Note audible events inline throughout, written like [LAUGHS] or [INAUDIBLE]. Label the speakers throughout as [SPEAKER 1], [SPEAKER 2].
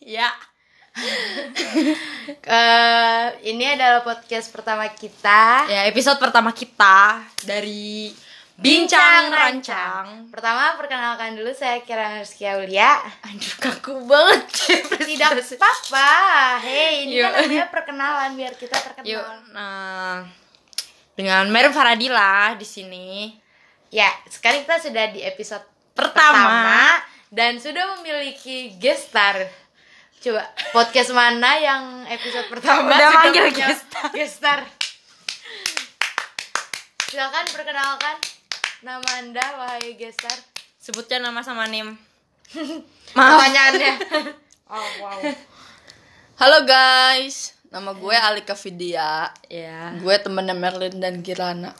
[SPEAKER 1] Ya.
[SPEAKER 2] Eh, ini adalah podcast pertama kita.
[SPEAKER 1] Ya, episode pertama kita dari Bincang Rancang.
[SPEAKER 2] Pertama perkenalkan dulu saya Kira Rizky Aulia.
[SPEAKER 1] Aduh, kaku banget.
[SPEAKER 2] Tidak apa-apa. Hei, ini kan
[SPEAKER 1] Yuk.
[SPEAKER 2] namanya perkenalan biar kita
[SPEAKER 1] Yuk,
[SPEAKER 2] terkenal.
[SPEAKER 1] nah dengan Mer Faradila di sini.
[SPEAKER 2] Ya, sekarang kita sudah di episode
[SPEAKER 1] Pertama.
[SPEAKER 2] dan sudah memiliki guest star. Coba podcast mana yang episode pertama
[SPEAKER 1] Udah
[SPEAKER 2] sudah
[SPEAKER 1] manggil
[SPEAKER 2] punya
[SPEAKER 1] guest star.
[SPEAKER 2] guest star? Silakan perkenalkan nama Anda wahai guest star.
[SPEAKER 1] Sebutnya nama sama nim. [LAUGHS]
[SPEAKER 2] Pertanyaannya. Oh, wow.
[SPEAKER 3] Halo guys, nama gue Alika Vidya.
[SPEAKER 1] Ya.
[SPEAKER 3] Gue temennya Merlin dan Kirana.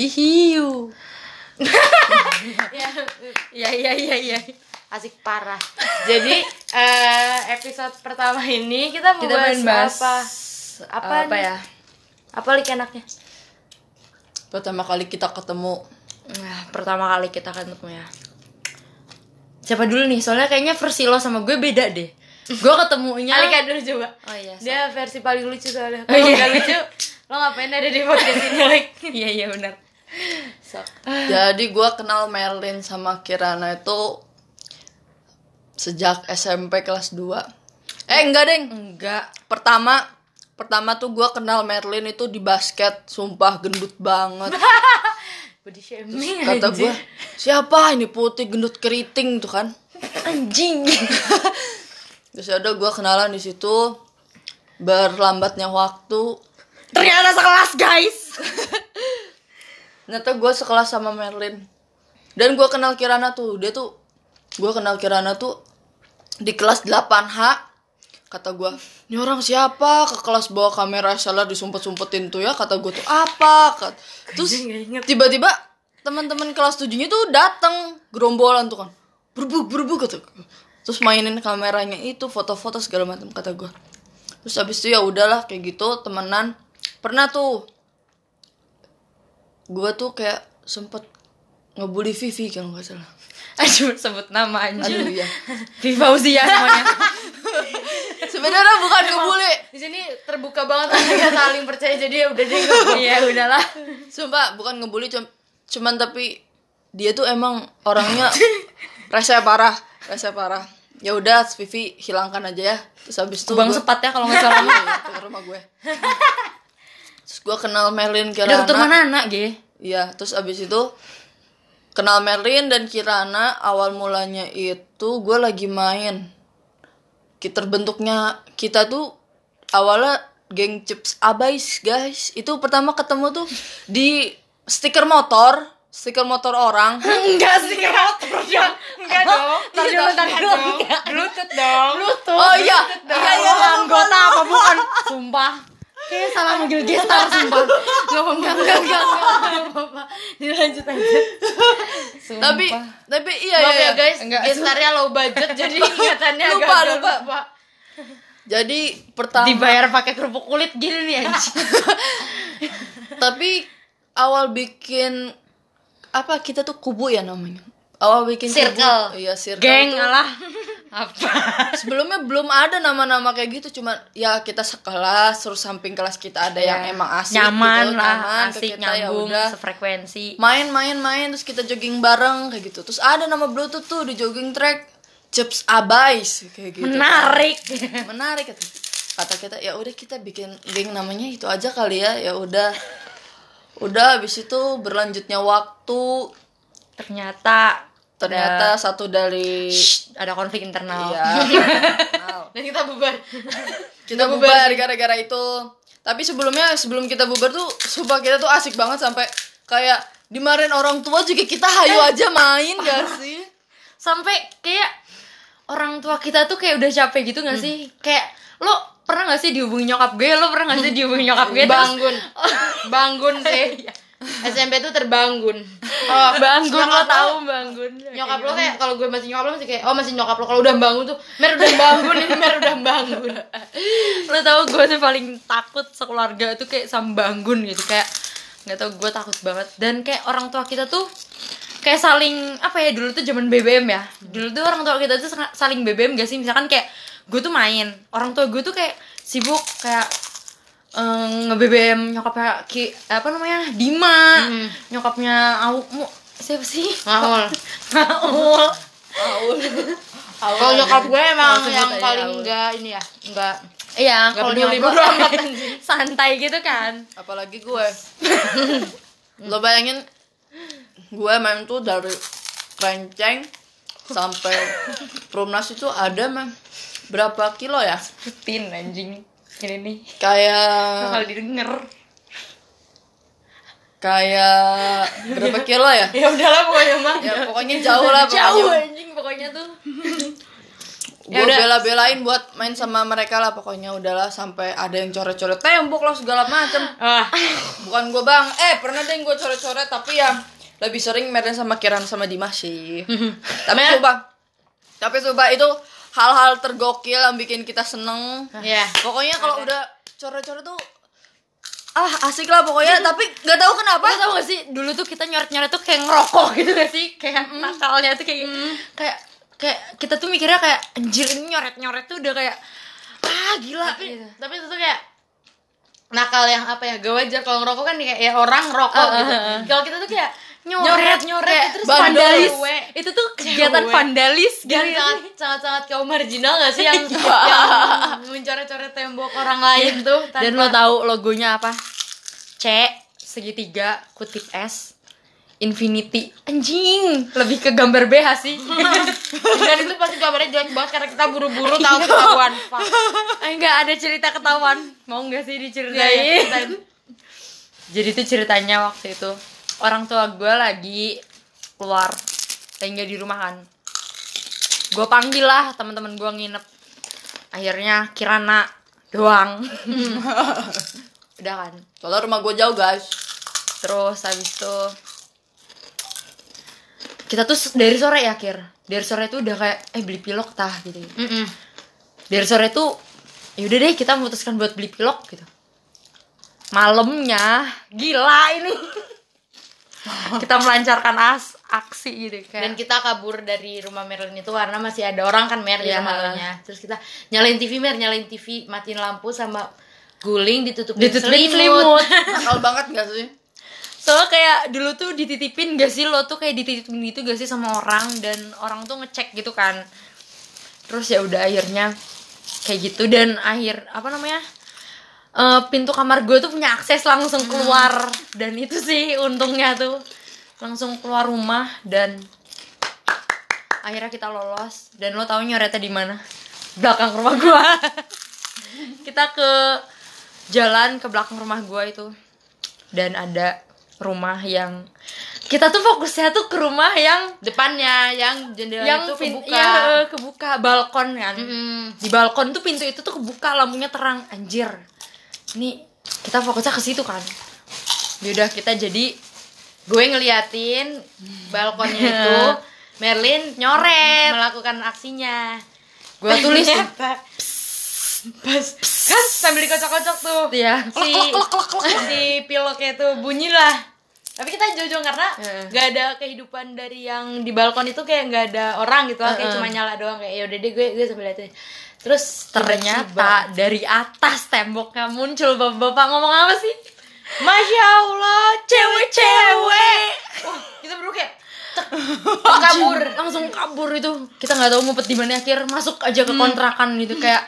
[SPEAKER 3] Ihiu. [LAUGHS]
[SPEAKER 2] ya,
[SPEAKER 1] Ya, ya, ya, ya.
[SPEAKER 2] Asik parah. Jadi eh, episode pertama ini kita mau
[SPEAKER 1] Kita
[SPEAKER 2] bahas
[SPEAKER 1] bahas
[SPEAKER 2] apa? Apa,
[SPEAKER 1] apa
[SPEAKER 2] nih?
[SPEAKER 1] ya?
[SPEAKER 2] Apa lik enaknya?
[SPEAKER 3] Pertama kali kita ketemu.
[SPEAKER 1] Nah, pertama kali kita ketemu ya. Siapa dulu nih? Soalnya kayaknya versi lo sama gue beda deh. Gue ketemunya [LAUGHS]
[SPEAKER 2] Alika dulu coba.
[SPEAKER 1] Oh iya. so-
[SPEAKER 2] Dia versi paling lucu soalnya.
[SPEAKER 1] Oh,
[SPEAKER 2] Kalau
[SPEAKER 1] iya.
[SPEAKER 2] nggak lucu, lo ngapain ada di podcast ini, Lik? [LAUGHS]
[SPEAKER 1] Iya, iya benar.
[SPEAKER 2] Sok.
[SPEAKER 3] Jadi gue kenal Merlin sama Kirana itu sejak SMP kelas 2. Eh enggak deng.
[SPEAKER 1] Enggak.
[SPEAKER 3] Pertama pertama tuh gue kenal Merlin itu di basket, sumpah gendut banget. [LAUGHS]
[SPEAKER 2] Body shaming
[SPEAKER 3] Kata
[SPEAKER 2] anjir.
[SPEAKER 3] gue, siapa ini putih gendut keriting tuh kan?
[SPEAKER 1] Anjing. [LAUGHS]
[SPEAKER 3] Terus ya udah gue kenalan di situ. Berlambatnya waktu,
[SPEAKER 1] Ternyata sekelas, guys. [LAUGHS]
[SPEAKER 3] ternyata gue sekelas sama Merlin. Dan gue kenal Kirana tuh, dia tuh gue kenal Kirana tuh di kelas 8H. Kata gue, ini orang siapa ke kelas bawa kamera salah disumpet-sumpetin tuh ya? Kata gue tuh apa? Kat- Terus tiba-tiba teman-teman kelas tujuhnya tuh datang gerombolan tuh kan, berbuk berbuk kata gue. Terus mainin kameranya itu foto-foto segala macam kata gue. Terus habis itu ya udahlah kayak gitu temenan. Pernah tuh gue tuh kayak sempet ngebully Vivi kalau nggak salah.
[SPEAKER 1] Aduh, sebut nama anjing.
[SPEAKER 3] Aduh iya.
[SPEAKER 1] Viva Uzia namanya.
[SPEAKER 3] Sebenarnya bukan ngebully.
[SPEAKER 2] Di sini terbuka banget kita saling percaya jadi ya udah deh.
[SPEAKER 1] Iya, udahlah.
[SPEAKER 3] Sumpah bukan ngebully cum- cuman tapi dia tuh emang orangnya rasa parah, rasa parah. Ya udah Vivi hilangkan aja ya. Terus habis itu
[SPEAKER 1] Bang sepat ya kalau nggak salah.
[SPEAKER 3] Iya, itu ke rumah gue. Terus gue kenal Merlin
[SPEAKER 1] Udah ketemu
[SPEAKER 3] Kirana.
[SPEAKER 1] anak, Ge.
[SPEAKER 3] Iya, terus abis itu kenal Merlin dan Kirana awal mulanya itu gue lagi main. Kita terbentuknya kita tuh awalnya geng chips abais guys. Itu pertama ketemu tuh di stiker motor, stiker motor orang. [LAUGHS]
[SPEAKER 2] Enggak sih motor dong. Enggak dong. Tar dulu, tar dulu. Bluetooth dong. Bluetooth.
[SPEAKER 3] Oh iya, iya iya.
[SPEAKER 1] anggota apa bukan? Sumpah. Kayak salah manggil gestar sumpah.
[SPEAKER 2] Enggak enggak enggak enggak enggak apa-apa. Dilanjut aja.
[SPEAKER 3] Tapi tapi iya
[SPEAKER 2] Maaf
[SPEAKER 3] iya.
[SPEAKER 2] ya guys,
[SPEAKER 1] Enggak.
[SPEAKER 2] gestarnya low budget jadi [LAUGHS] ingatannya
[SPEAKER 3] Lupa,
[SPEAKER 2] agak
[SPEAKER 3] lupa.
[SPEAKER 2] lupa.
[SPEAKER 3] Jadi pertama
[SPEAKER 1] Dibayar pakai kerupuk kulit gini nih anjing. [LAUGHS]
[SPEAKER 3] tapi awal bikin apa kita tuh kubu ya namanya awal bikin
[SPEAKER 2] Circle.
[SPEAKER 3] kubu, iya circle
[SPEAKER 1] Geng alah. Apa? [LAUGHS]
[SPEAKER 3] sebelumnya belum ada nama-nama kayak gitu cuma ya kita sekelas terus samping kelas kita ada yang emang asik
[SPEAKER 1] Ya, nyaman
[SPEAKER 3] gitu,
[SPEAKER 1] lah,
[SPEAKER 3] nyaman
[SPEAKER 1] asik
[SPEAKER 3] kita, ya
[SPEAKER 1] nyambung,
[SPEAKER 3] udah
[SPEAKER 1] sefrekuensi.
[SPEAKER 3] main main main terus kita jogging bareng kayak gitu terus ada nama bluetooth tuh di jogging track Chips Abais kayak gitu
[SPEAKER 1] Menarik. [LAUGHS]
[SPEAKER 3] menarik kata kata kita ya udah kita bikin geng namanya itu aja kali ya ya udah udah habis itu berlanjutnya waktu
[SPEAKER 1] Ternyata
[SPEAKER 3] ternyata satu dari
[SPEAKER 1] Shh, ada konflik internal.
[SPEAKER 3] iya [LAUGHS]
[SPEAKER 2] Dan kita bubar.
[SPEAKER 3] kita bubar gara-gara itu tapi sebelumnya sebelum kita bubar tuh sumpah kita tuh asik banget sampai kayak dimarahin orang tua juga kita hayu aja main gak [LAUGHS] sih
[SPEAKER 1] Sampai kayak orang tua kita tuh kayak udah capek gitu gak sih? Kayak lo pernah gak sih dihubungi nyokap gue? Lo pernah gak sih dihubungi nyokap gue? Terus-
[SPEAKER 2] Bangun. [LAUGHS] Bangun sih. SMP tuh terbangun. Oh,
[SPEAKER 1] Bangun lo tahu bangun.
[SPEAKER 2] Nyokap lo kayak kalau gue masih nyokap lo masih kayak oh masih nyokap lo kalau udah bangun tuh Mer udah bangun ini Mer udah bangun. [LAUGHS]
[SPEAKER 1] lo tau gue tuh paling takut sekeluarga tuh kayak sama bangun gitu kayak nggak tau gue takut banget dan kayak orang tua kita tuh kayak saling apa ya dulu tuh zaman BBM ya dulu tuh orang tua kita tuh sa- saling BBM gak sih misalkan kayak gue tuh main orang tua gue tuh kayak sibuk kayak nge BBM nyokapnya ki apa namanya Dima.
[SPEAKER 2] Mm.
[SPEAKER 1] nyokapnya Au mu siapa sih?
[SPEAKER 2] Maul.
[SPEAKER 1] Maul [LAUGHS]
[SPEAKER 2] Kalau nyokap gue emang
[SPEAKER 1] Oh, sebut
[SPEAKER 2] yang paling
[SPEAKER 1] Aul.
[SPEAKER 2] enggak ini ya, enggak
[SPEAKER 1] iya kalau
[SPEAKER 2] peduli,
[SPEAKER 1] nyokap
[SPEAKER 2] bodo amat, [LAUGHS]
[SPEAKER 1] santai gitu kan.
[SPEAKER 3] Apalagi gue. Lo bayangin gue main tuh dari renceng sampai Perumnas itu ada mem berapa kilo ya?
[SPEAKER 1] Rutin anjing ini nih.
[SPEAKER 3] Kayak
[SPEAKER 1] bakal didengar?
[SPEAKER 3] Kayak berapa kilo ya?
[SPEAKER 2] Ya udahlah pokoknya mah.
[SPEAKER 3] ya pokoknya jauh lah
[SPEAKER 1] jauh
[SPEAKER 3] pokoknya
[SPEAKER 1] anjing pokoknya tuh. [LAUGHS]
[SPEAKER 3] Gue
[SPEAKER 1] Ya
[SPEAKER 3] bela-belain buat main sama mereka lah pokoknya udahlah sampai ada yang coret-coret tembok lah segala macem.
[SPEAKER 2] Ah,
[SPEAKER 3] bukan gue bang. Eh pernah deh gue coret-coret tapi ya lebih sering Merlin sama Kiran sama Dimas sih. [LAUGHS] Tapi coba. Tapi coba itu hal-hal tergokil yang bikin kita seneng.
[SPEAKER 2] Ya.
[SPEAKER 3] pokoknya kalau udah coret-coret tuh ah asik lah pokoknya. Tapi nggak tahu kenapa.
[SPEAKER 1] Lo tau gak sih? Dulu tuh kita nyoret-nyoret tuh kayak ngerokok [LAUGHS] gitu gak sih? Kayak nakalnya tuh kayak kayak kayak kita tuh mikirnya kayak anjir ini nyoret-nyoret tuh udah kayak ah gila.
[SPEAKER 2] Tapi
[SPEAKER 1] gitu.
[SPEAKER 2] tapi itu tuh kayak nakal yang apa ya? Gak wajar kalau ngerokok kan kayak ya orang rokok
[SPEAKER 1] Ah,
[SPEAKER 2] gitu.
[SPEAKER 1] ah, ah.
[SPEAKER 2] kalau kita tuh kayak
[SPEAKER 1] nyoret
[SPEAKER 2] nyoret
[SPEAKER 1] nyoret
[SPEAKER 2] kayak
[SPEAKER 1] terus vandalis.
[SPEAKER 2] Cewek.
[SPEAKER 1] itu tuh kegiatan
[SPEAKER 2] Cewek.
[SPEAKER 1] vandalis
[SPEAKER 2] dan
[SPEAKER 1] gitu
[SPEAKER 2] sangat sangat sangat kaum marginal gak sih? [LAUGHS] Yang yang mencoret-coret tembok orang lain tuh tanpa
[SPEAKER 1] dan lo tahu logonya apa? C segitiga kutip S Infinity. Anjing. Lebih ke gambar BH sih? [LAUGHS]
[SPEAKER 2] Dan itu pasti gambarnya jelek banget karena kita buru-buru tahu ketahuan.
[SPEAKER 1] Enggak ada cerita ketahuan. Mau nggak sih
[SPEAKER 2] Iya, iya,
[SPEAKER 1] diceritain
[SPEAKER 2] ceritain.
[SPEAKER 1] jadi tuh ceritanya waktu itu orang tua gue lagi keluar lagi nggak di rumah kan. Gue panggil lah teman-teman gue nginep. Akhirnya Kirana doang. [LAUGHS] Udah kan?
[SPEAKER 3] Soalnya rumah gue jauh guys.
[SPEAKER 1] Terus habis itu kita tuh dari sore ya kir? Dari sore tuh udah kayak eh beli pilok tah gitu,
[SPEAKER 2] Mm-mm.
[SPEAKER 1] dari sore tuh yaudah deh kita memutuskan buat beli pilok gitu. Malamnya gila ini [LAUGHS] [LAUGHS] kita melancarkan as aksi gitu
[SPEAKER 2] dan
[SPEAKER 1] kayak
[SPEAKER 2] kita kabur dari rumah Merlin itu karena masih ada orang kan Mer di
[SPEAKER 1] Iya.
[SPEAKER 2] rumahnya terus kita nyalain TV Mer nyalain TV matiin lampu sama guling ditutupin,
[SPEAKER 1] ditutupin
[SPEAKER 2] selimut.
[SPEAKER 1] selimut. [LAUGHS] [LAUGHS]
[SPEAKER 3] Nakal banget gak sih?
[SPEAKER 1] Soalnya kayak dulu tuh dititipin gak sih? Lo tuh kayak dititipin gitu gak sih sama orang? Dan orang tuh ngecek gitu kan. Terus ya udah akhirnya kayak gitu. Dan akhir apa namanya Eh, pintu kamar gue tuh punya akses langsung keluar. Dan itu sih untungnya tuh. Langsung keluar rumah dan akhirnya kita lolos. Dan lo tahu nyoretnya di mana? Belakang rumah gue [LAUGHS] kita ke jalan ke belakang rumah gue itu. Dan ada rumah yang kita tuh fokusnya tuh ke rumah yang
[SPEAKER 2] depannya yang jendela
[SPEAKER 1] yang
[SPEAKER 2] itu kebuka.
[SPEAKER 1] eh, kebuka. Balkon kan.
[SPEAKER 2] Mm-mm.
[SPEAKER 1] di balkon tuh pintu itu tuh kebuka lampunya terang. Anjir ini kita fokusnya ke situ kan. Yaudah kita jadi
[SPEAKER 2] gue ngeliatin balkonnya [LAUGHS] itu Merlin
[SPEAKER 1] Nyoret.
[SPEAKER 2] melakukan aksinya.
[SPEAKER 1] Gue tulis
[SPEAKER 2] pas kan sambil dikocok-kocok tuh.
[SPEAKER 1] Ya
[SPEAKER 2] si si piloknya tuh bunyi lah tapi kita jujur karena
[SPEAKER 1] Heeh.
[SPEAKER 2] nggak ada kehidupan dari yang di balkon itu kayak nggak ada orang gitu lah. Kayak cuma nyala doang. Kayak yaudah deh gue gue sambil liatin terus
[SPEAKER 1] ternyata dari atas temboknya muncul bapak-bapak. Ngomong apa sih?
[SPEAKER 2] Masya allah cewek-cewek. Wah, kita berdua kayak cek, [LAUGHS] kabur.
[SPEAKER 1] Langsung kabur itu. Kita nggak tahu ngumpet di mana akhir. Masuk aja ke kontrakan gitu kayak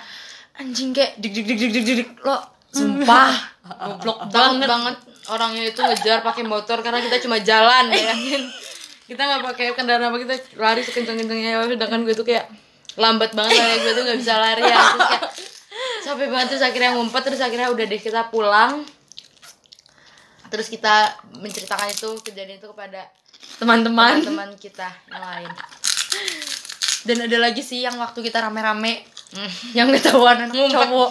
[SPEAKER 1] anjing kayak dik dik dik dik dik dik, lo. Sumpah. [LAUGHS] Goblok
[SPEAKER 2] banget.
[SPEAKER 1] Banget
[SPEAKER 2] orangnya itu ngejar pakai motor karena kita cuma jalan bayangin [LAUGHS] kita nggak pakai kendaraan apa kita lari sekencang-kencangnya sedangkan gue tuh kayak lambat banget lari gue tuh nggak bisa lari ya. Terus kayak capek banget terus akhirnya ngumpet terus akhirnya udah deh kita pulang. Terus kita menceritakan itu kejadian itu kepada
[SPEAKER 1] teman-teman.
[SPEAKER 2] teman-teman kita yang lain.
[SPEAKER 1] Dan ada lagi sih yang waktu kita rame-rame
[SPEAKER 2] Hmm.
[SPEAKER 1] yang ketahuan anak
[SPEAKER 2] Ngumpet.
[SPEAKER 1] cowok.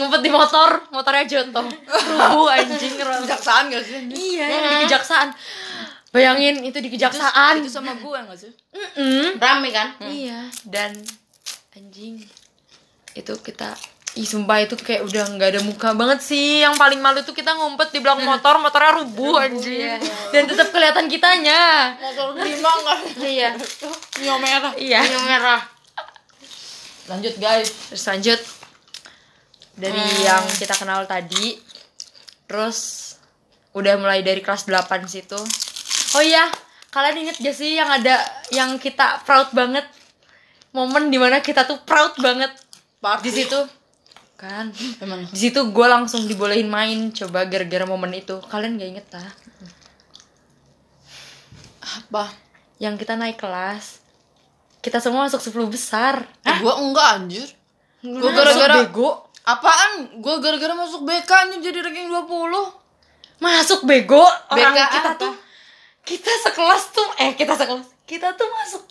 [SPEAKER 1] Ngumpet di motor motornya jonto [LAUGHS] rubuh anjing
[SPEAKER 3] kejaksaan gak sih?
[SPEAKER 1] Iya yang di kejaksaan bayangin itu di kejaksaan.
[SPEAKER 3] itu sama gue gak sih?
[SPEAKER 1] Mm-mm.
[SPEAKER 2] rame kan?
[SPEAKER 1] Iya. Dan anjing. Itu kita Ih sumpah itu kayak udah nggak ada muka banget sih. Yang paling malu tuh kita ngumpet di belakang motor Motornya rubuh anjir
[SPEAKER 2] iya.
[SPEAKER 1] Dan tetap kelihatan kitanya.
[SPEAKER 3] Motor lima nggak?
[SPEAKER 1] Iya.
[SPEAKER 3] Nyo merah.
[SPEAKER 1] Iya.
[SPEAKER 2] Yang merah.
[SPEAKER 3] Lanjut guys.
[SPEAKER 1] Terus lanjut. Dari yang kita kenal tadi. Terus Udah mulai dari kelas 8 situ Oh iya Kalian inget gak sih yang ada Yang kita proud banget? Momen di mana kita tuh proud banget.
[SPEAKER 3] Party.
[SPEAKER 1] Di situ. Kan
[SPEAKER 3] emang.
[SPEAKER 1] Di situ gue langsung dibolehin main coba gara-gara momen itu. Kalian gak inget tak
[SPEAKER 3] apa?
[SPEAKER 1] Yang kita naik kelas. Kita semua masuk 10 besar.
[SPEAKER 3] Eh, gua enggak anjir.
[SPEAKER 1] Masuk
[SPEAKER 3] gara-gara
[SPEAKER 1] bego.
[SPEAKER 3] Apaan? Gua gara-gara masuk BK nih jadi ranking 20
[SPEAKER 1] masuk bego? Orang
[SPEAKER 2] BK
[SPEAKER 1] kita tuh kita sekelas tuh eh kita sekelas. Kita tuh masuk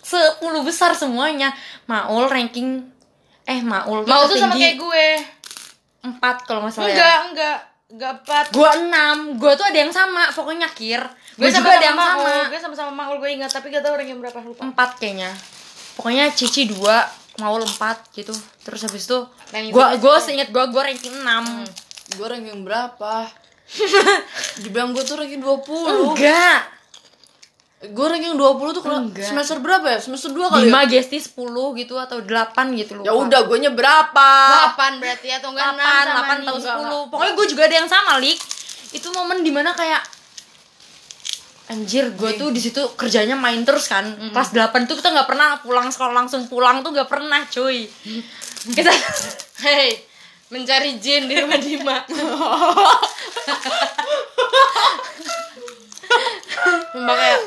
[SPEAKER 1] 10 besar semuanya. Maul ranking eh maul
[SPEAKER 2] mau tuh sama kayak gue.
[SPEAKER 1] Empat kalau nggak salah ya.
[SPEAKER 2] Enggak enggak. Enggak empat.
[SPEAKER 1] Gue enam. Gue tuh ada yang sama pokoknya kir gue
[SPEAKER 2] gue
[SPEAKER 1] juga ada yang
[SPEAKER 2] Maul.
[SPEAKER 1] sama.
[SPEAKER 2] Gue sama sama Maul gue ingat. Tapi gak tau orang yang berapa lupa.
[SPEAKER 1] Empat kayaknya. Pokoknya cici dua maul empat gitu. Terus habis itu
[SPEAKER 2] Ranking
[SPEAKER 1] gue gue seinget gue gue ranking enam.
[SPEAKER 3] Gua ranking berapa? [LAUGHS] Dibilang gua tuh ranking 20
[SPEAKER 1] enggak
[SPEAKER 3] gua ranking 20 tuh kalau
[SPEAKER 1] Enggak.
[SPEAKER 3] semester berapa ya? Semester 2 kali
[SPEAKER 1] lima
[SPEAKER 3] ya
[SPEAKER 1] gesti sepuluh gitu atau delapan gitu loh
[SPEAKER 3] ya udah guanya berapa?
[SPEAKER 2] Delapan berarti atau enggak enam
[SPEAKER 1] delapan
[SPEAKER 2] sama
[SPEAKER 1] delapan
[SPEAKER 2] nih.
[SPEAKER 1] atau
[SPEAKER 3] Enggak,
[SPEAKER 1] sepuluh. pokoknya gue juga ada yang sama lik. Itu momen di mana kayak anjir gue tuh di situ kerjanya main terus kan. Kelas 8 tuh kita nggak pernah pulang sekolah langsung pulang tuh nggak pernah cuy. Kita [LAUGHS]
[SPEAKER 2] Hei, mencari jin di rumah Dima. [LAUGHS] Sumpah kayak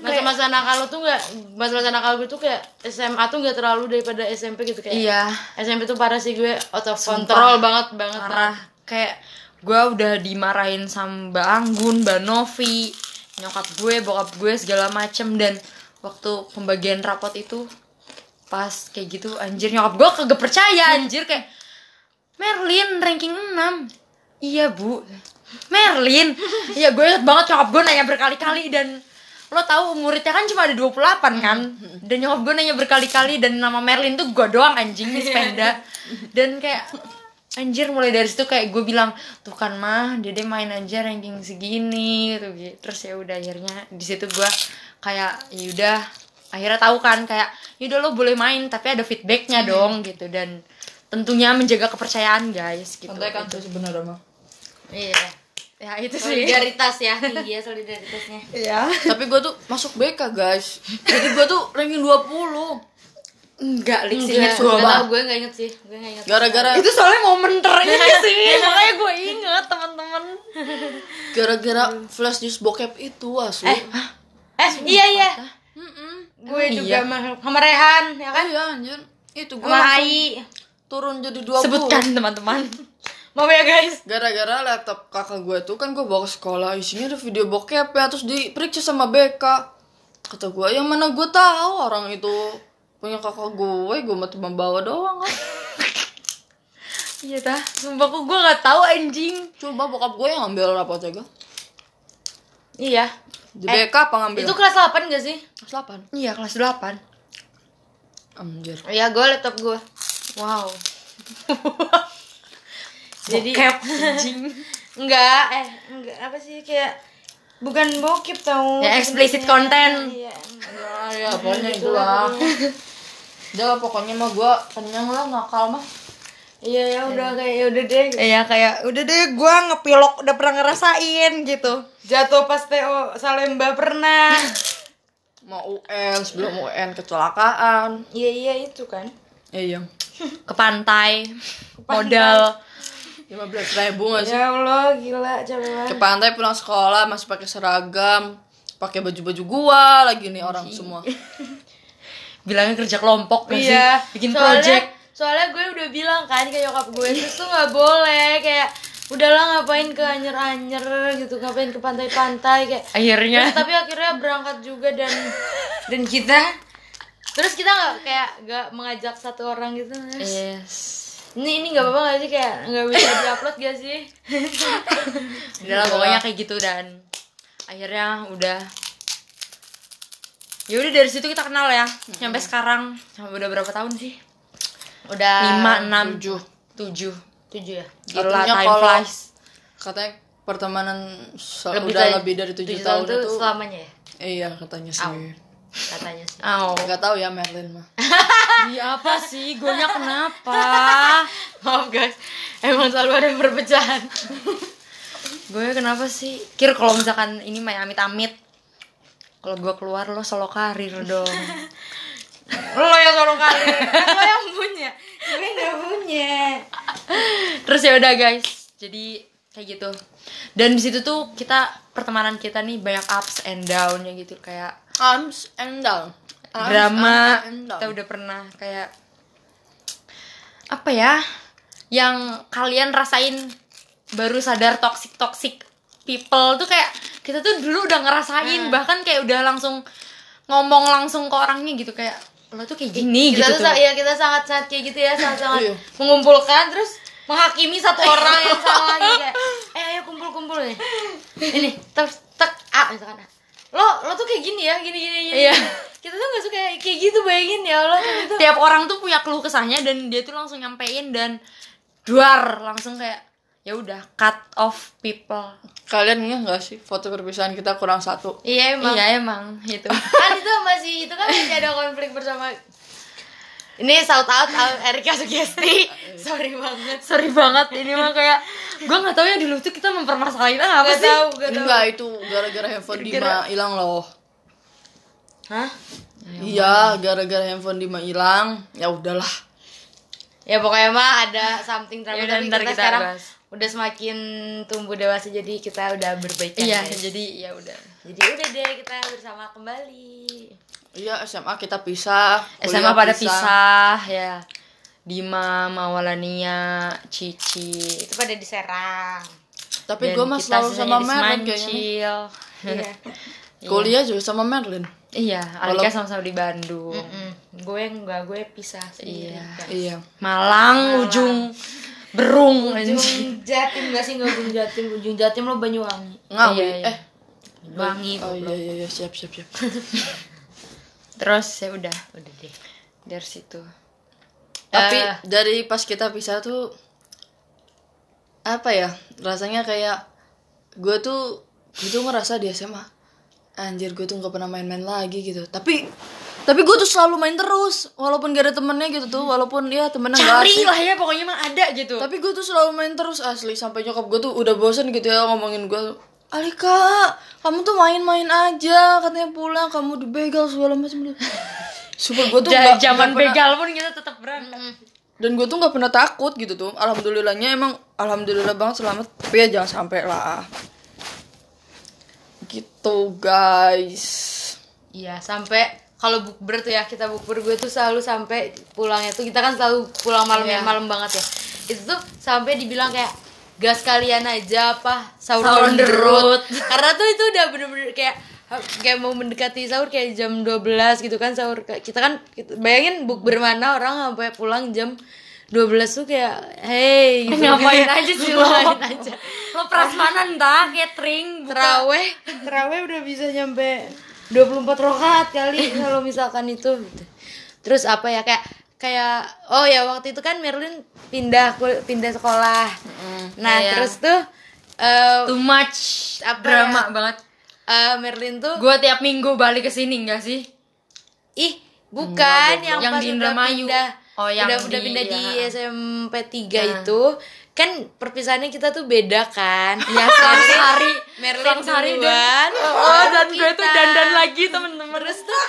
[SPEAKER 2] masa-masa nakal lo tuh nggak masa-masa nakal gue tuh kayak SMA tuh nggak terlalu daripada SMP gitu kayak
[SPEAKER 1] iya.
[SPEAKER 2] SMP tuh parah sih gue out of control banget banget
[SPEAKER 1] parah. kayak gue udah dimarahin sama Mbak Anggun, Mbak Novi, nyokap gue, bokap gue segala macem. Dan waktu pembagian rapot itu pas kayak gitu anjir nyokap gue kagak percaya anjir kayak Merlin ranking 6 iya bu Merlin? Iya gue inget banget nyokap gue nanya berkali-kali dan lo tahu muridnya kan cuma ada 28 kan? Dan nyokap gue nanya berkali-kali dan nama Merlin tuh gue doang anjing di sepeda dan kayak anjir mulai dari situ kayak gue bilang tuh kan mah dede main aja ranking segini gitu gitu. Terus ya udah akhirnya di situ gue kayak ya udah. Akhirnya tahu kan kayak yaudah lo boleh main tapi ada feedbacknya dong gitu. Dan tentunya menjaga kepercayaan guys gitu.
[SPEAKER 3] Santai kan tuh sebenarnya mah
[SPEAKER 2] iya.
[SPEAKER 1] Ya itu sih.
[SPEAKER 2] Solidaritas ya tinggi ya solidaritasnya.
[SPEAKER 1] Ya
[SPEAKER 3] tapi gua tuh masuk BK guys. Jadi gua tuh ranking 20
[SPEAKER 1] enggak lik sih.
[SPEAKER 2] Enggak,
[SPEAKER 1] inget gue
[SPEAKER 2] gue nggak inget sih. Gue nggak inget
[SPEAKER 3] gara-gara
[SPEAKER 1] itu soalnya momen teringat sih. Makanya gue inget teman-teman.
[SPEAKER 3] Gara-gara flash news bokep itu asli
[SPEAKER 2] eh eh iya iya. gue
[SPEAKER 1] Emang
[SPEAKER 2] juga
[SPEAKER 1] iya?
[SPEAKER 2] sama, sama Rehan ya kan?
[SPEAKER 3] Iya anjir. Itu gua
[SPEAKER 2] sama
[SPEAKER 3] turun jadi 20
[SPEAKER 1] sebutkan teman-teman
[SPEAKER 2] mau ya guys.
[SPEAKER 3] Gara-gara laptop kakak gue tuh kan gue bawa ke sekolah. Isinya ada video bokep ya terus diperiksa sama BK kata gue yang mana gue tahu orang itu punya kakak gue gue mati membawa doang kan. [LAUGHS]
[SPEAKER 1] Iya dah sumpah kok gue nggak tahu anjing.
[SPEAKER 3] Coba bokap gue yang ngambil rapotnya gue
[SPEAKER 2] iya.
[SPEAKER 3] Di BK apa ngambil?
[SPEAKER 2] itu kelas 8 gak sih?
[SPEAKER 3] Kelas 8
[SPEAKER 1] iya kelas 8
[SPEAKER 3] anjir.
[SPEAKER 2] Iya gue laptop gue
[SPEAKER 1] wow [LAUGHS]
[SPEAKER 2] Jadi-
[SPEAKER 1] Bokep, [LAUGHS] anjing?
[SPEAKER 2] Enggak eh enggak apa sih kayak bukan bokep tau.
[SPEAKER 1] Ya, explicit content.
[SPEAKER 2] iya
[SPEAKER 3] ya, ya pokoknya itulah udah pokoknya mah gue kenyang lah nakal mah.
[SPEAKER 2] Iya ya udah kayak ya udah deh
[SPEAKER 1] Iya kayak udah deh gue ngepilok udah pernah ngerasain gitu.
[SPEAKER 2] Jatuh pas TO Salemba pernah. [LAUGHS]
[SPEAKER 3] Mau UN sebelum UN kecelakaan.
[SPEAKER 2] Iya iya itu kan.
[SPEAKER 3] Iya
[SPEAKER 1] ke pantai. modal
[SPEAKER 3] lima belas ribu gak sih?
[SPEAKER 2] Ya Allah gila capek banget
[SPEAKER 3] ke pantai pulang sekolah masih pakai seragam pakai baju-baju gua lagi nih orang semua. [LAUGHS]
[SPEAKER 1] Bilangnya kerja kelompok gak
[SPEAKER 2] iya.
[SPEAKER 1] Sih bikin
[SPEAKER 2] soalnya,
[SPEAKER 1] project.
[SPEAKER 2] soalnya gue udah bilang kan ke nyokap gue terus tuh nggak boleh kayak udahlah ngapain ke anyer-anyer gitu ngapain ke pantai-pantai kayak.
[SPEAKER 1] Akhirnya?
[SPEAKER 2] Terus, tapi akhirnya berangkat juga dan [LAUGHS] dan kita? Terus kita nggak kayak nggak mengajak satu orang gitu Mas.
[SPEAKER 1] yes
[SPEAKER 2] ini ini nggak apa-apa sih? Kayak nggak bisa diupload gak sih? [LAUGHS]
[SPEAKER 1] Udah lah pokoknya kayak gitu dan akhirnya udah. Ya udah dari situ kita kenal ya. Sampai sekarang. Sampai udah berapa tahun sih?
[SPEAKER 2] Udah
[SPEAKER 1] lima enam
[SPEAKER 3] tujuh.
[SPEAKER 1] tujuh.
[SPEAKER 2] Tujuh ya?
[SPEAKER 1] Gila time
[SPEAKER 3] kalau-
[SPEAKER 1] flies.
[SPEAKER 3] katanya pertemanan se-
[SPEAKER 2] Lebih
[SPEAKER 3] udah
[SPEAKER 2] dari
[SPEAKER 3] lebih dari tujuh
[SPEAKER 2] tujuh
[SPEAKER 3] tahun itu
[SPEAKER 2] selamanya ya?
[SPEAKER 3] Iya katanya sih
[SPEAKER 2] katanya sih.
[SPEAKER 1] Oh
[SPEAKER 3] nggak tahu ya Merlin mah. [LAUGHS]
[SPEAKER 1] Iya apa sih? Gue kenapa? [LAUGHS]
[SPEAKER 2] Maaf guys. Emang selalu ada perpecahan
[SPEAKER 1] gue kenapa sih? Kir kalau misalkan ini mah amit amit kalau gue keluar lo solo karir dong. [LAUGHS]
[SPEAKER 2] Lo yang sorong kali kan lo yang punya. Gue nggak punya.
[SPEAKER 1] Terus ya udah guys. Jadi kayak gitu. Dan di situ tuh kita pertemanan kita nih banyak ups and downnya gitu. Kayak
[SPEAKER 3] arms and down Arms
[SPEAKER 1] drama
[SPEAKER 3] and down.
[SPEAKER 1] kita udah pernah kayak apa ya yang kalian rasain baru sadar toxic toxic people tuh kayak kita tuh dulu udah ngerasain bahkan kayak udah langsung ngomong langsung ke orangnya gitu kayak lo tuh kayak gini
[SPEAKER 2] kita
[SPEAKER 1] gitu
[SPEAKER 2] tuh
[SPEAKER 1] tuh.
[SPEAKER 2] ya kita sangat sangat kayak gitu ya sangat sangat
[SPEAKER 3] Iya.
[SPEAKER 2] mengumpulkan terus menghakimi satu [LAUGHS] orang yang salah gitu kayak eh ayo kumpul kumpul nih ini terus tek ah misalkan. Lo lo tuh kayak gini ya gini gini gini.
[SPEAKER 1] Iya.
[SPEAKER 2] kita tuh gak suka kayak gitu bayangin ya Allah kayak gitu.
[SPEAKER 1] Tiap orang tuh punya keluh kesahnya dan dia tuh langsung nyampein dan duar langsung kayak ya udah cut off people.
[SPEAKER 3] Kalian ingat nggak sih foto perpisahan kita kurang satu?
[SPEAKER 2] Iya emang.
[SPEAKER 1] Iya emang itu [LAUGHS]
[SPEAKER 2] kan itu masih itu kan masih ada konflik bersama ini shout out out Erika Sugesti. [LAUGHS] Sorry banget.
[SPEAKER 1] Sorry banget ini mah kayak gue nggak tahu ya dulu tuh kita mempermasalahin apa
[SPEAKER 2] gak
[SPEAKER 1] sih?
[SPEAKER 2] tahu gak tahu.
[SPEAKER 3] enggak itu gara-gara handphone Dima hilang loh.
[SPEAKER 2] Hah?
[SPEAKER 3] Iya gara-gara handphone Dima hilang. Ya udahlah.
[SPEAKER 2] Ya pokoknya mah ada something trouble
[SPEAKER 1] Yaudah,
[SPEAKER 2] tapi kita,
[SPEAKER 1] kita
[SPEAKER 2] sekarang
[SPEAKER 1] bahas.
[SPEAKER 2] udah semakin tumbuh dewasa jadi kita udah berbaikan
[SPEAKER 1] iya
[SPEAKER 2] guys.
[SPEAKER 1] jadi ya udah.
[SPEAKER 2] Jadi udah deh kita bersama kembali
[SPEAKER 3] iya SMA kita pisah
[SPEAKER 1] SMA pada pisah. ya. Dima Mawalania Cici.
[SPEAKER 2] Itu pada di Serang
[SPEAKER 3] tapi gue
[SPEAKER 1] kita
[SPEAKER 3] selalu sama Merlin kayaknya nih.
[SPEAKER 1] Semancil. [LAUGHS]
[SPEAKER 2] iya.
[SPEAKER 3] Kuliah juga sama Merlin.
[SPEAKER 1] Iya Alika sama-sama di Bandung.
[SPEAKER 2] Mm-mm. gue enggak gue pisah sendiri.
[SPEAKER 1] Iya.
[SPEAKER 2] guys.
[SPEAKER 3] iya.
[SPEAKER 1] Malang ujung berung
[SPEAKER 2] ujung Jatim gak sih nggak ujung Jatim. Ujung Jatim lo Banyuwangi.
[SPEAKER 3] Ngawi
[SPEAKER 1] Iya, iya.
[SPEAKER 3] eh.
[SPEAKER 2] Banyuwangi
[SPEAKER 3] oh iya iya iya. Siap siap siap [LAUGHS]
[SPEAKER 1] terus ya udah.
[SPEAKER 2] Udah deh.
[SPEAKER 1] Dari situ.
[SPEAKER 3] Tapi
[SPEAKER 2] Eh.
[SPEAKER 3] dari pas kita pisah tuh apa ya rasanya kayak gue tuh gue tuh ngerasa di SMA anjir gue tuh nggak pernah main-main lagi gitu. Tapi tapi gue tuh selalu main terus walaupun gak ada temennya gitu tuh walaupun ya temennya gak
[SPEAKER 1] cari
[SPEAKER 3] asik
[SPEAKER 1] lah ya pokoknya mah ada gitu.
[SPEAKER 3] Tapi gue tuh selalu main terus asli. Sampai nyokap gue tuh udah bosen gitu ya ngomongin gue Alika kamu tuh main-main aja katanya pulang kamu dibegal segala macam. [LAUGHS] Sumpah gue tuh nggak-
[SPEAKER 1] zaman begal pun kita tetap berangkat.
[SPEAKER 3] Dan gue tuh nggak pernah takut gitu tuh. Alhamdulillahnya emang alhamdulillah banget selamat. Tapi ya jangan sampai lah. Gitu guys.
[SPEAKER 2] Iya sampai kalau bukber tuh ya kita bukber gue tuh selalu sampai pulangnya tuh kita kan selalu pulang malam
[SPEAKER 1] Iya.
[SPEAKER 2] ya malam banget ya. Itu tuh sampai dibilang kayak gas kalian aja apa? Sahur on the road. [LAUGHS] Karena tuh itu udah bener-bener kayak kayak mau mendekati sahur kayak jam 12 gitu kan sahur kita kan kita- bayangin bukber mana orang sampai pulang jam 12 tuh kayak hey [LAUGHS] gitu.
[SPEAKER 1] Ngapain aja sih [LAUGHS] lo
[SPEAKER 2] ngapain aja.
[SPEAKER 1] Lo prasmanan dah catering
[SPEAKER 2] teraweh teraweh udah bisa nyampe 24 rokaat kali kalau misalkan itu gitu. terus apa ya kayak kayak oh ya waktu itu kan Merlin pindah pindah sekolah nah
[SPEAKER 1] Iya.
[SPEAKER 2] terus tuh eh
[SPEAKER 1] too much
[SPEAKER 2] Apa
[SPEAKER 1] drama
[SPEAKER 2] ya?
[SPEAKER 1] banget
[SPEAKER 2] eh, Merlin tuh
[SPEAKER 1] gue tiap minggu balik ke sini enggak sih
[SPEAKER 2] ih bukan yang,
[SPEAKER 1] Yang
[SPEAKER 2] pas
[SPEAKER 1] di
[SPEAKER 2] udah
[SPEAKER 1] Indramayu.
[SPEAKER 2] pindah
[SPEAKER 1] Oh, yang
[SPEAKER 2] udah udah
[SPEAKER 1] di-
[SPEAKER 2] pindah di
[SPEAKER 1] ya.
[SPEAKER 2] SMP 3
[SPEAKER 1] Nah.
[SPEAKER 2] itu kan perpisahannya kita tuh beda kan.
[SPEAKER 1] Ya selang sehari
[SPEAKER 2] Merlin
[SPEAKER 1] selang sehari
[SPEAKER 2] duluan.
[SPEAKER 1] Dan oh
[SPEAKER 2] baru
[SPEAKER 1] dan gue tuh
[SPEAKER 2] kita.
[SPEAKER 1] dandan lagi temen-temen
[SPEAKER 2] terus tuh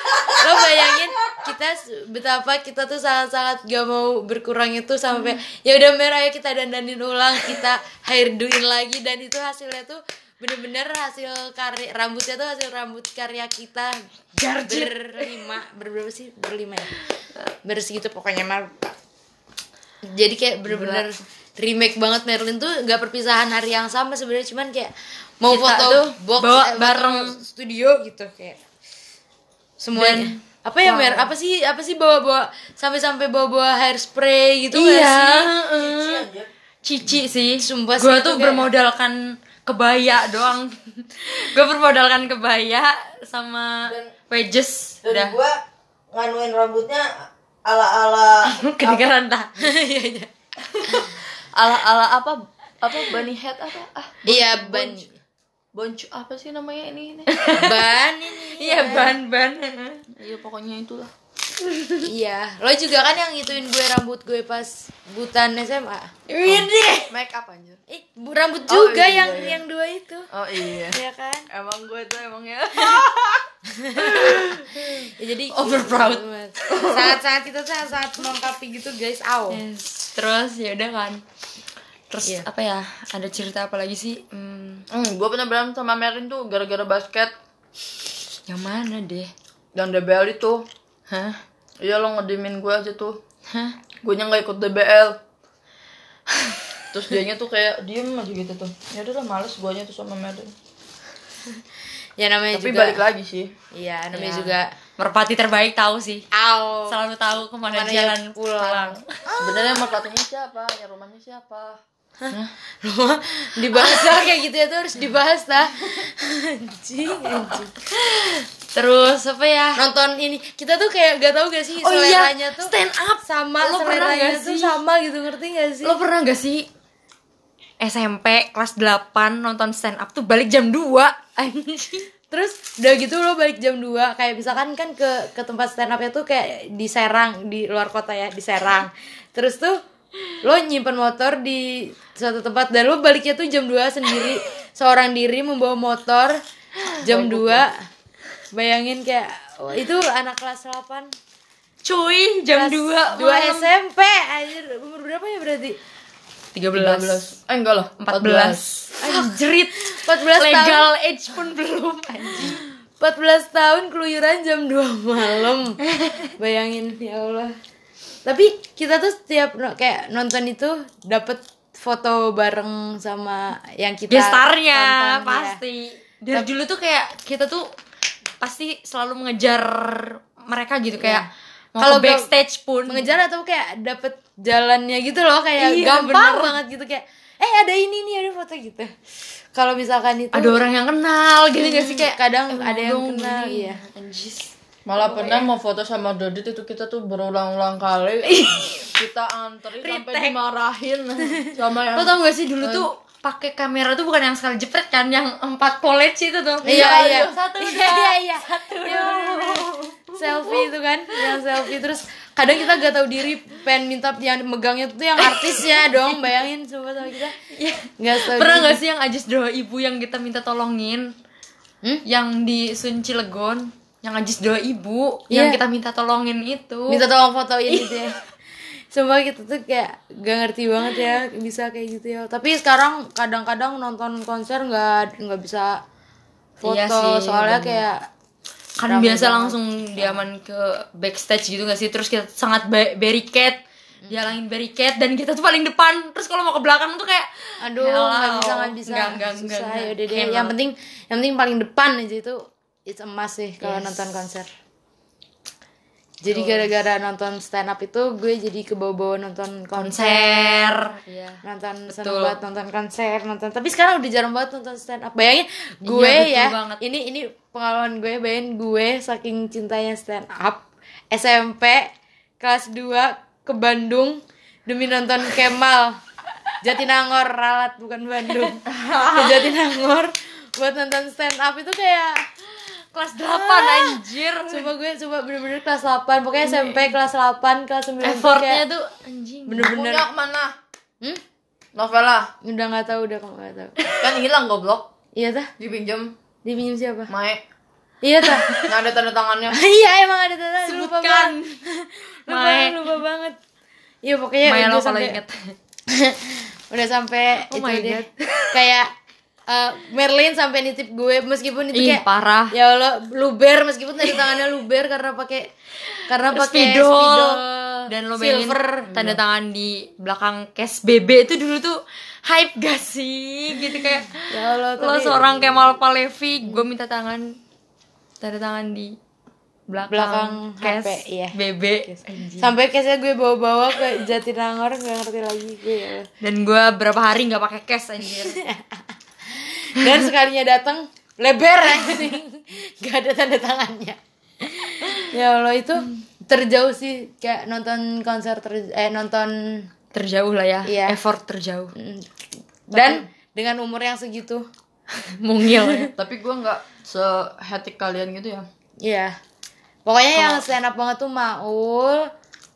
[SPEAKER 2] lo bayangin kita betapa kita tuh sangat-sangat gak mau berkurang itu sampai ya udah mer ayo kita dandanin ulang kita hairdoin lagi. Dan itu hasilnya tuh bener-bener hasil karya rambutnya tuh hasil rambut karya kita.
[SPEAKER 1] Jarjit.
[SPEAKER 2] berlima berberapa sih? Berlima ya? Bersegitu pokoknya mah jadi kayak bener-bener remake banget Merlin tuh nggak perpisahan hari yang sama sebenarnya cuman kayak mau
[SPEAKER 1] Kita
[SPEAKER 2] foto
[SPEAKER 1] tuh
[SPEAKER 2] box
[SPEAKER 1] bawa
[SPEAKER 2] eh, foto
[SPEAKER 1] bareng.
[SPEAKER 2] studio gitu kayak semuanya
[SPEAKER 1] Dan-
[SPEAKER 2] apa ya
[SPEAKER 1] Wow.
[SPEAKER 2] Mer apa sih apa sih bawa bawa sampai sampai bawa bawa hairspray gitu
[SPEAKER 1] iya
[SPEAKER 2] sih
[SPEAKER 1] heeh. cici sih
[SPEAKER 2] Sumpah
[SPEAKER 1] gue tuh
[SPEAKER 2] kayak-
[SPEAKER 1] bermodalkan kebaya doang [LAUGHS] gue bermodalkan kebaya sama wedges
[SPEAKER 4] dan
[SPEAKER 1] udah
[SPEAKER 4] gua nganuin rambutnya ala ala [LAUGHS]
[SPEAKER 1] kedengeran [LAUGHS]
[SPEAKER 2] Iya, iya.
[SPEAKER 3] Ala ala apa? Apa bunny head apa? Ah
[SPEAKER 2] Iya, ban
[SPEAKER 3] boncu apa sih namanya ini, ini? [LAUGHS]
[SPEAKER 2] ban ini.
[SPEAKER 1] iya ban ban
[SPEAKER 3] iya pokoknya itulah
[SPEAKER 2] Iya, lo juga kan yang ngituin gue rambut gue pas butan SMA.
[SPEAKER 1] Widih.
[SPEAKER 3] make up anjir
[SPEAKER 2] Eh, bu- rambut
[SPEAKER 3] Oh,
[SPEAKER 2] juga
[SPEAKER 3] iya,
[SPEAKER 2] yang
[SPEAKER 3] iya.
[SPEAKER 2] yang dua itu.
[SPEAKER 3] oh iya
[SPEAKER 2] Iya kan?
[SPEAKER 3] emang gue tuh emangnya [LAUGHS]
[SPEAKER 2] Ya, jadi [LAUGHS]
[SPEAKER 1] Overproud.
[SPEAKER 2] Sangat-sangat kita sangat sangat melengkapi gitu guys. Aw.
[SPEAKER 1] Yes. Terus ya udah kan. Terus
[SPEAKER 2] Iya.
[SPEAKER 1] apa ya? Ada cerita apa lagi sih? Hmm,
[SPEAKER 3] hmm, gue pernah berantem sama Merin tuh gara-gara basket
[SPEAKER 1] yang mana deh?
[SPEAKER 3] dan DBL itu
[SPEAKER 1] Hah?
[SPEAKER 3] iya lo ngedimin gue aja tuh
[SPEAKER 1] Hah?
[SPEAKER 3] gue nya nggak ikut DBL terus dianya tuh kayak diem aja gitu tuh ya udah lah males guanya tuh sama Merin
[SPEAKER 2] Ya namanya
[SPEAKER 3] tapi
[SPEAKER 2] juga.
[SPEAKER 3] balik lagi sih
[SPEAKER 2] Iya, namanya
[SPEAKER 1] Ya.
[SPEAKER 2] juga.
[SPEAKER 1] Merpati terbaik tahu sih.
[SPEAKER 2] Aw.
[SPEAKER 1] Selalu tahu ke
[SPEAKER 2] mana Ke mana
[SPEAKER 1] jalan
[SPEAKER 2] dia pulang.
[SPEAKER 3] sebenarnya merpatinya siapa ya rumahnya siapa
[SPEAKER 2] Rumah dibahas lah kayak gitu ya tuh harus dibahas lah. anjing, anjing.
[SPEAKER 1] Terus apa ya?
[SPEAKER 2] Nonton ini kita tuh kayak gak tahu gak sih
[SPEAKER 1] Oh iya,
[SPEAKER 2] tuh
[SPEAKER 1] stand up.
[SPEAKER 2] sama
[SPEAKER 1] Lo pernah
[SPEAKER 2] seleranya tuh
[SPEAKER 1] sih?
[SPEAKER 2] sama gitu ngerti gak sih?
[SPEAKER 1] Lo pernah gak sih SMP kelas 8 nonton stand up tuh balik jam 2 Anjing.
[SPEAKER 2] Terus udah gitu lo balik jam 2 Kayak misalkan kan ke ke tempat stand up tuh kayak di Serang Di luar kota ya, di Serang Terus tuh lo nyimpen motor di suatu tempat Dan lo baliknya tuh jam 2 sendiri. Seorang diri membawa motor Jam 2 Bayangin kayak oh, Itu anak kelas 8
[SPEAKER 1] Cuy, jam 2
[SPEAKER 2] 2 SMP Anjir, umur berapa ya berarti?
[SPEAKER 1] 13
[SPEAKER 3] eh enggak lah
[SPEAKER 1] 14 Anjrit.
[SPEAKER 2] 14 tahun
[SPEAKER 1] Legal age pun belum anjing.
[SPEAKER 2] 14 tahun keluyuran jam 2 malam. [LAUGHS] Bayangin ya Allah Tapi kita tuh setiap no- kayak nonton itu dapet foto bareng sama yang kita
[SPEAKER 1] Gestarnya
[SPEAKER 2] tonton, ya.
[SPEAKER 1] pasti. Dari dulu tuh kayak kita tuh pasti selalu mengejar mereka gitu kayak mau
[SPEAKER 2] Kalau
[SPEAKER 1] backstage pun.
[SPEAKER 2] Mengejar atau kayak dapet jalannya gitu loh Kayak
[SPEAKER 1] Iya,
[SPEAKER 2] gampang
[SPEAKER 1] bener.
[SPEAKER 2] banget gitu kayak Eh ada ini nih ada foto gitu. Kalau misalkan itu
[SPEAKER 1] ada orang yang kenal gitu gak sih kayak
[SPEAKER 2] kadang
[SPEAKER 1] eh,
[SPEAKER 2] ada yang kenal iya.
[SPEAKER 1] Anjis
[SPEAKER 3] malah pernah mau foto sama Dodit itu kita tuh berulang-ulang kali. [LAUGHS] Kita antri sampai dimarahin. [LAUGHS] Sama yang
[SPEAKER 1] Lo tau gak sih dulu tuh pakai kamera tuh bukan yang sekali jepret kan yang empat polech itu tuh.
[SPEAKER 2] Iya iya
[SPEAKER 1] satu
[SPEAKER 2] iya iya iya.
[SPEAKER 1] Satu
[SPEAKER 2] Iya,
[SPEAKER 1] dua
[SPEAKER 2] selfie itu kan yang selfie. Terus kadang kita gak tahu diri pengen minta yang megangnya tuh yang artisnya [LAUGHS] dong bayangin coba sama kita.
[SPEAKER 1] Iya.
[SPEAKER 2] nggak tahu
[SPEAKER 1] pernah
[SPEAKER 2] diri.
[SPEAKER 1] gak sih yang Ajis doa ibu yang kita minta tolongin?
[SPEAKER 2] Hmm?
[SPEAKER 1] yang di Sun Cilegon yang Ajis doa ibu
[SPEAKER 2] Iya.
[SPEAKER 1] yang kita minta tolongin itu
[SPEAKER 2] minta tolong fotoin gitu ya Sumpah kita tuh kayak gak ngerti banget ya bisa kayak gitu ya Tapi sekarang kadang-kadang nonton konser nggak nggak bisa foto
[SPEAKER 1] Iya sih,
[SPEAKER 2] Soalnya
[SPEAKER 1] bener.
[SPEAKER 2] kayak
[SPEAKER 1] kan biasa
[SPEAKER 2] banget.
[SPEAKER 1] langsung diaman ke backstage gitu gak sih terus kita sangat ba- barricade
[SPEAKER 2] Hmm.
[SPEAKER 1] dihalangin barricade dan kita tuh paling depan terus kalau mau ke belakang tuh kayak
[SPEAKER 2] Aduh
[SPEAKER 1] hello.
[SPEAKER 2] nggak bisa nggak bisa
[SPEAKER 1] Nggak,
[SPEAKER 2] ya
[SPEAKER 1] Cannot.
[SPEAKER 2] Yang penting yang penting paling depan aja itu It's a must sih kalau
[SPEAKER 1] Yes.
[SPEAKER 2] nonton konser. Jadi gara-gara nonton stand up itu gue jadi kebawa-bawa nonton konser.
[SPEAKER 1] Konser. Iya.
[SPEAKER 2] Nonton
[SPEAKER 1] Betul.
[SPEAKER 2] seneng banget nonton konser nonton. Tapi sekarang udah jarang banget nonton stand up. Bayangin gue
[SPEAKER 1] Iya,
[SPEAKER 2] ya
[SPEAKER 1] banget.
[SPEAKER 2] ini ini pengalaman gue bayangin gue saking cintanya stand up SMP kelas 2 ke Bandung demi nonton Kemal. Jatinangor ralat bukan Bandung. Ke [LAUGHS] Jatinangor buat nonton stand up. Itu kayak
[SPEAKER 1] kelas 8 anjir.
[SPEAKER 2] Coba gue coba bener-bener kelas 8 pokoknya SMP kelas 8 kelas 9 tuh
[SPEAKER 1] effortnya
[SPEAKER 2] kayak
[SPEAKER 1] tuh anjing.
[SPEAKER 2] bener-bener
[SPEAKER 3] punya ke mana
[SPEAKER 2] hmm?
[SPEAKER 3] novela
[SPEAKER 2] udah nggak tahu udah kamu nggak tahu. [LAUGHS]
[SPEAKER 3] Kan hilang goblok.
[SPEAKER 2] Iya tah.
[SPEAKER 3] Dipinjem
[SPEAKER 2] dipinjam siapa?
[SPEAKER 3] Mae.
[SPEAKER 2] Iya tah. [LAUGHS]
[SPEAKER 3] Nggak ada tanda tangannya. [LAUGHS]
[SPEAKER 2] Iya emang ada tanda lupa
[SPEAKER 1] sebutkan.
[SPEAKER 2] banget. Lupa,
[SPEAKER 1] Mae.
[SPEAKER 2] lupa banget. Iya pokoknya
[SPEAKER 1] Maya
[SPEAKER 2] udah sampai
[SPEAKER 1] inget.
[SPEAKER 2] Udah sampai
[SPEAKER 1] Oh
[SPEAKER 2] itu
[SPEAKER 1] my
[SPEAKER 2] deh
[SPEAKER 1] God.
[SPEAKER 2] kayak eh, Merlin sampai nitip gue meskipun itu
[SPEAKER 1] ih
[SPEAKER 2] kayak
[SPEAKER 1] parah.
[SPEAKER 2] ya Allah luber meskipun tanda tangannya luber karena pakai karena pakai
[SPEAKER 1] spidol.
[SPEAKER 2] spidol
[SPEAKER 1] dan lo bayangin
[SPEAKER 2] silver.
[SPEAKER 1] tanda tangan di belakang case BB itu dulu tuh hype gak sih? Gitu kayak
[SPEAKER 2] ya Allah
[SPEAKER 1] lo
[SPEAKER 2] tapi
[SPEAKER 1] seorang Kemal Palevi gue minta tangan tanda tangan di belakang,
[SPEAKER 2] Belakang
[SPEAKER 1] case
[SPEAKER 2] HP, iya.
[SPEAKER 1] BB
[SPEAKER 2] sampai case gue bawa-bawa ke Jatinangor gak ngerti lagi gue ya
[SPEAKER 1] dan gue berapa hari nggak pakai cash anjir [LAUGHS]
[SPEAKER 2] dan sekalinya datang lebar anjing [LAUGHS] gak ada tanda tangannya ya Allah itu terjauh sih kayak nonton konser ter eh nonton
[SPEAKER 1] terjauh lah ya
[SPEAKER 2] Iya.
[SPEAKER 1] effort terjauh
[SPEAKER 2] Mm. dan dengan umur yang segitu [LAUGHS]
[SPEAKER 1] mungil ya [LAUGHS]
[SPEAKER 3] Tapi gue nggak sehetik kalian gitu ya.
[SPEAKER 2] Iya. Pokoknya yang stand up banget tuh Maul,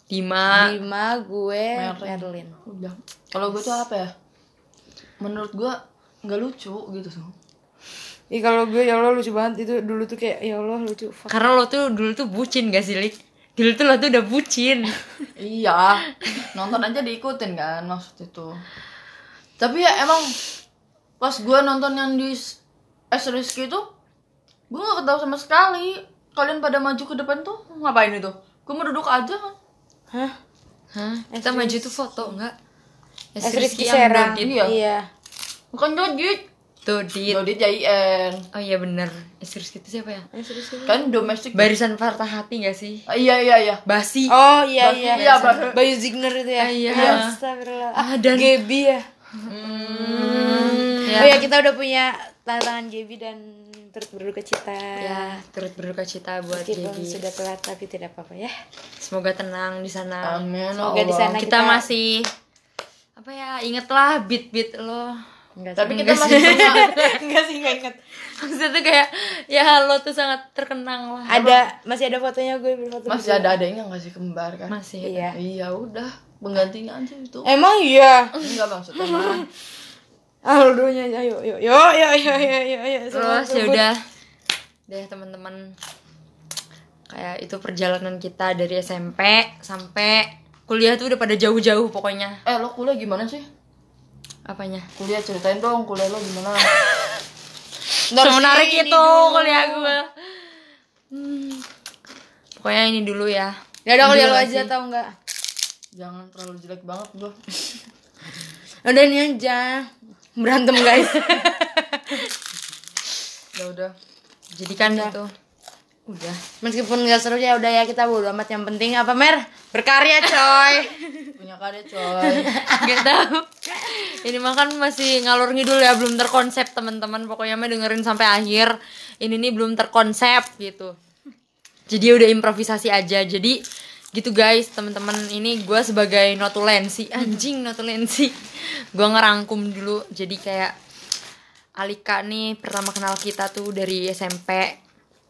[SPEAKER 1] Dima
[SPEAKER 2] Bima, gue,
[SPEAKER 3] Merlin.
[SPEAKER 2] Merlin.
[SPEAKER 3] Udah. Kalau gue tuh apa ya? Menurut gue nggak lucu gitu tuh.
[SPEAKER 2] Ih kalau gue ya Allah lucu banget itu dulu tuh kayak ya Allah lucu. Fuck.
[SPEAKER 1] karena lo tuh dulu tuh bucin gak sih Lik? dulu tuh lo tuh udah bucin [LAUGHS]
[SPEAKER 3] iya. Nonton aja diikutin kan maksud itu. Tapi ya emang pas gue nonton yang di S Rizky itu gue gak ketawa sama sekali. Kalian pada maju ke depan tuh ngapain itu? Gue mau duduk aja kan.
[SPEAKER 2] Hah?
[SPEAKER 1] Hah? kita maju tuh foto enggak Es Rizky
[SPEAKER 2] Rizky
[SPEAKER 1] yang
[SPEAKER 2] Serang.
[SPEAKER 1] Dodit.
[SPEAKER 3] Iya.
[SPEAKER 2] Iya.
[SPEAKER 3] Bukan Dodit.
[SPEAKER 1] Dodit
[SPEAKER 3] Dodit JIN.
[SPEAKER 1] oh iya bener Es Rizky itu siapa ya.
[SPEAKER 3] Kan domestik.
[SPEAKER 1] barisan patah hati gak sih
[SPEAKER 3] Ah, iya iya iya.
[SPEAKER 1] basi
[SPEAKER 2] Oh iya
[SPEAKER 3] Bas-
[SPEAKER 2] iya.
[SPEAKER 3] iya, Bas-
[SPEAKER 2] Bayu Zigner itu ya.
[SPEAKER 1] Ah, iya.
[SPEAKER 2] Astagfirullah.
[SPEAKER 1] Ah, dan-
[SPEAKER 2] Gaby ya.
[SPEAKER 1] Ya.
[SPEAKER 2] Oh ya kita udah punya tanda tangan Gaby dan turut berduka cita.
[SPEAKER 1] ya turut berduka cita buat
[SPEAKER 2] Meskipun
[SPEAKER 1] Gaby
[SPEAKER 2] sudah telat tapi tidak apa-apa ya.
[SPEAKER 1] semoga tenang di sana
[SPEAKER 3] Amin.
[SPEAKER 2] Semoga di sana
[SPEAKER 1] kita,
[SPEAKER 2] kita-
[SPEAKER 1] masih apa ya ingetlah beat beat lo
[SPEAKER 2] Enggak
[SPEAKER 3] Tapi kita masih sama. [LAUGHS]
[SPEAKER 2] Enggak sih enggak ingat.
[SPEAKER 1] maksudnya tuh kayak ya lo tuh sangat terkenang lah
[SPEAKER 2] Ada masih ada fotonya gue berfoto.
[SPEAKER 3] Masih ada adanya nggak sih kembar kan?
[SPEAKER 1] masih
[SPEAKER 2] Iya.
[SPEAKER 3] Iya udah penggantinya aja itu.
[SPEAKER 2] Emang iya.
[SPEAKER 3] Enggak maksudnya mah.
[SPEAKER 2] Aldonya ayo yuk yuk yuk yuk yuk yuk yuk.
[SPEAKER 1] terus ya udah deh teman-teman kayak itu perjalanan kita dari SMP sampai kuliah tuh udah pada jauh-jauh pokoknya
[SPEAKER 3] Eh lo kuliah gimana sih?
[SPEAKER 1] Apanya
[SPEAKER 3] Kuliah ceritain dong kuliah lo gimana? [LAUGHS]
[SPEAKER 1] semenarik
[SPEAKER 2] sini
[SPEAKER 1] itu
[SPEAKER 2] dulu.
[SPEAKER 1] kuliah gue Hmm. pokoknya ini dulu ya
[SPEAKER 2] Ya udah kuliah lo aja tau enggak?
[SPEAKER 3] Jangan terlalu jelek banget gua. [LAUGHS]
[SPEAKER 2] Udah ini aja. Berantem guys. [LAUGHS]
[SPEAKER 3] Ya udah.
[SPEAKER 1] jadi kan itu udah
[SPEAKER 2] Meskipun gak seru ya udah ya kita bodo amat yang penting apa Mer? Berkarya coy. [LAUGHS]
[SPEAKER 3] Punya karya coy.
[SPEAKER 1] Gak tahu. Ini mah kan masih ngalur ngidul ya, belum terkonsep teman-teman. Pokoknya mah dengerin sampai akhir. Ini nih belum terkonsep gitu. Jadi udah improvisasi aja. Jadi gitu guys, teman-teman. Ini gue sebagai notulensi, anjing notulensi. Gue ngerangkum dulu. Jadi kayak Alika nih pertama kenal kita tuh dari SMP.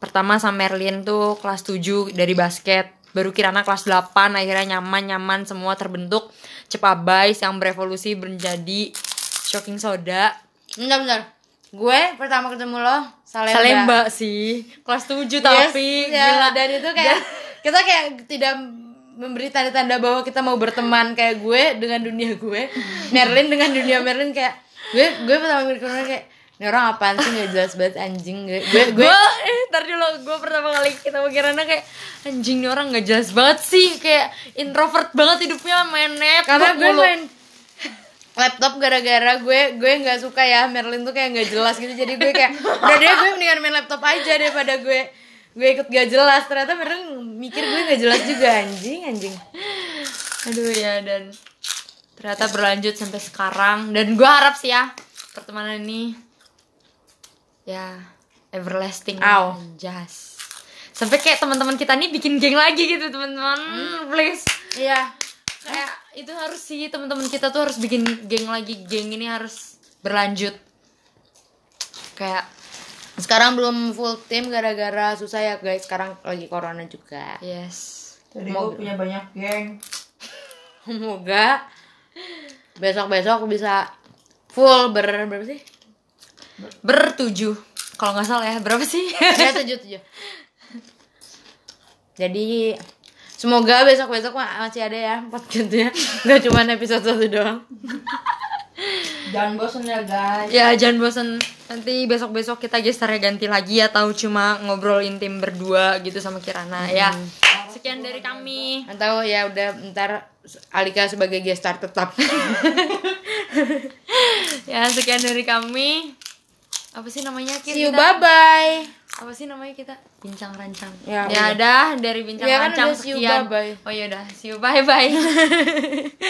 [SPEAKER 1] Pertama sama Merlin tuh kelas 7 dari basket. Baru Kirana kelas 8 akhirnya nyaman-nyaman semua terbentuk. Cepabais yang berevolusi menjadi Shocking Soda.
[SPEAKER 2] Bentar bentar. Gue pertama ketemu lo Salemba.
[SPEAKER 1] Salemba sih. Kelas 7
[SPEAKER 2] Yes,
[SPEAKER 1] tapi
[SPEAKER 2] ya,
[SPEAKER 1] gila.
[SPEAKER 2] dan itu kayak kita kayak tidak memberi tanda-tanda bahwa kita mau berteman kayak gue dengan dunia gue [LAUGHS] Merlin dengan dunia Merlin kayak gue gue pertama kali kenal kayak ini orang apaan sih? Gak jelas banget anjing. Gue gue,
[SPEAKER 1] gue eh ntar dulu gue pertama kali ketemu Kirana kayak anjing nih orang nggak jelas banget sih. Kayak introvert banget hidupnya main laptop
[SPEAKER 2] karena gue
[SPEAKER 1] mulu.
[SPEAKER 2] main laptop gara-gara gue gue nggak suka ya. Merlin tuh kayak nggak jelas gitu. Jadi gue kayak udah deh gue mendingan main laptop aja daripada gue gue ikut gak jelas. Ternyata Merlin mikir gue nggak jelas juga anjing anjing.
[SPEAKER 1] Aduh ya dan ternyata berlanjut sampai sekarang. Dan gue harap sih ya pertemanan ini ya everlasting
[SPEAKER 2] Aw.
[SPEAKER 1] jas sampai kayak teman-teman kita nih bikin geng lagi gitu teman-teman. Please.
[SPEAKER 2] Iya.
[SPEAKER 1] Kayak itu harus sih teman-teman kita tuh harus bikin geng lagi. Geng ini harus berlanjut. Kayak
[SPEAKER 2] sekarang belum full tim gara-gara susah ya guys. Sekarang lagi corona juga.
[SPEAKER 1] Yes.
[SPEAKER 3] Tadi gua punya banyak geng. [LAUGHS]
[SPEAKER 2] semoga besok-besok bisa full ber berapa sih
[SPEAKER 1] bertujuh. Kalau nggak salah ya berapa sih?
[SPEAKER 2] Ya [LAUGHS] tujuh tujuh. Jadi semoga besok-besok ma- masih ada ya podcastnya. [LAUGHS] Nggak cuma episode satu doang.
[SPEAKER 3] Jangan bosan ya guys.
[SPEAKER 1] ya jangan bosan nanti besok besok kita gestarnya ganti lagi atau cuma ngobrol intim berdua gitu sama Kirana ya. Sekian dari kami.
[SPEAKER 2] atau ya udah ntar Alika sebagai guest star tetap. [LAUGHS]
[SPEAKER 1] Ya sekian dari kami apa sih namanya Kir,
[SPEAKER 2] see you
[SPEAKER 1] kita?
[SPEAKER 2] bye bye
[SPEAKER 1] apa sih namanya kita? Bincang rancang
[SPEAKER 2] Ya,
[SPEAKER 1] ya, dah dari bincang
[SPEAKER 2] Ya kan
[SPEAKER 1] rancang
[SPEAKER 2] udah see you,
[SPEAKER 1] sekian.
[SPEAKER 2] bye-bye.
[SPEAKER 1] oh ya udah. See you bye bye [LAUGHS]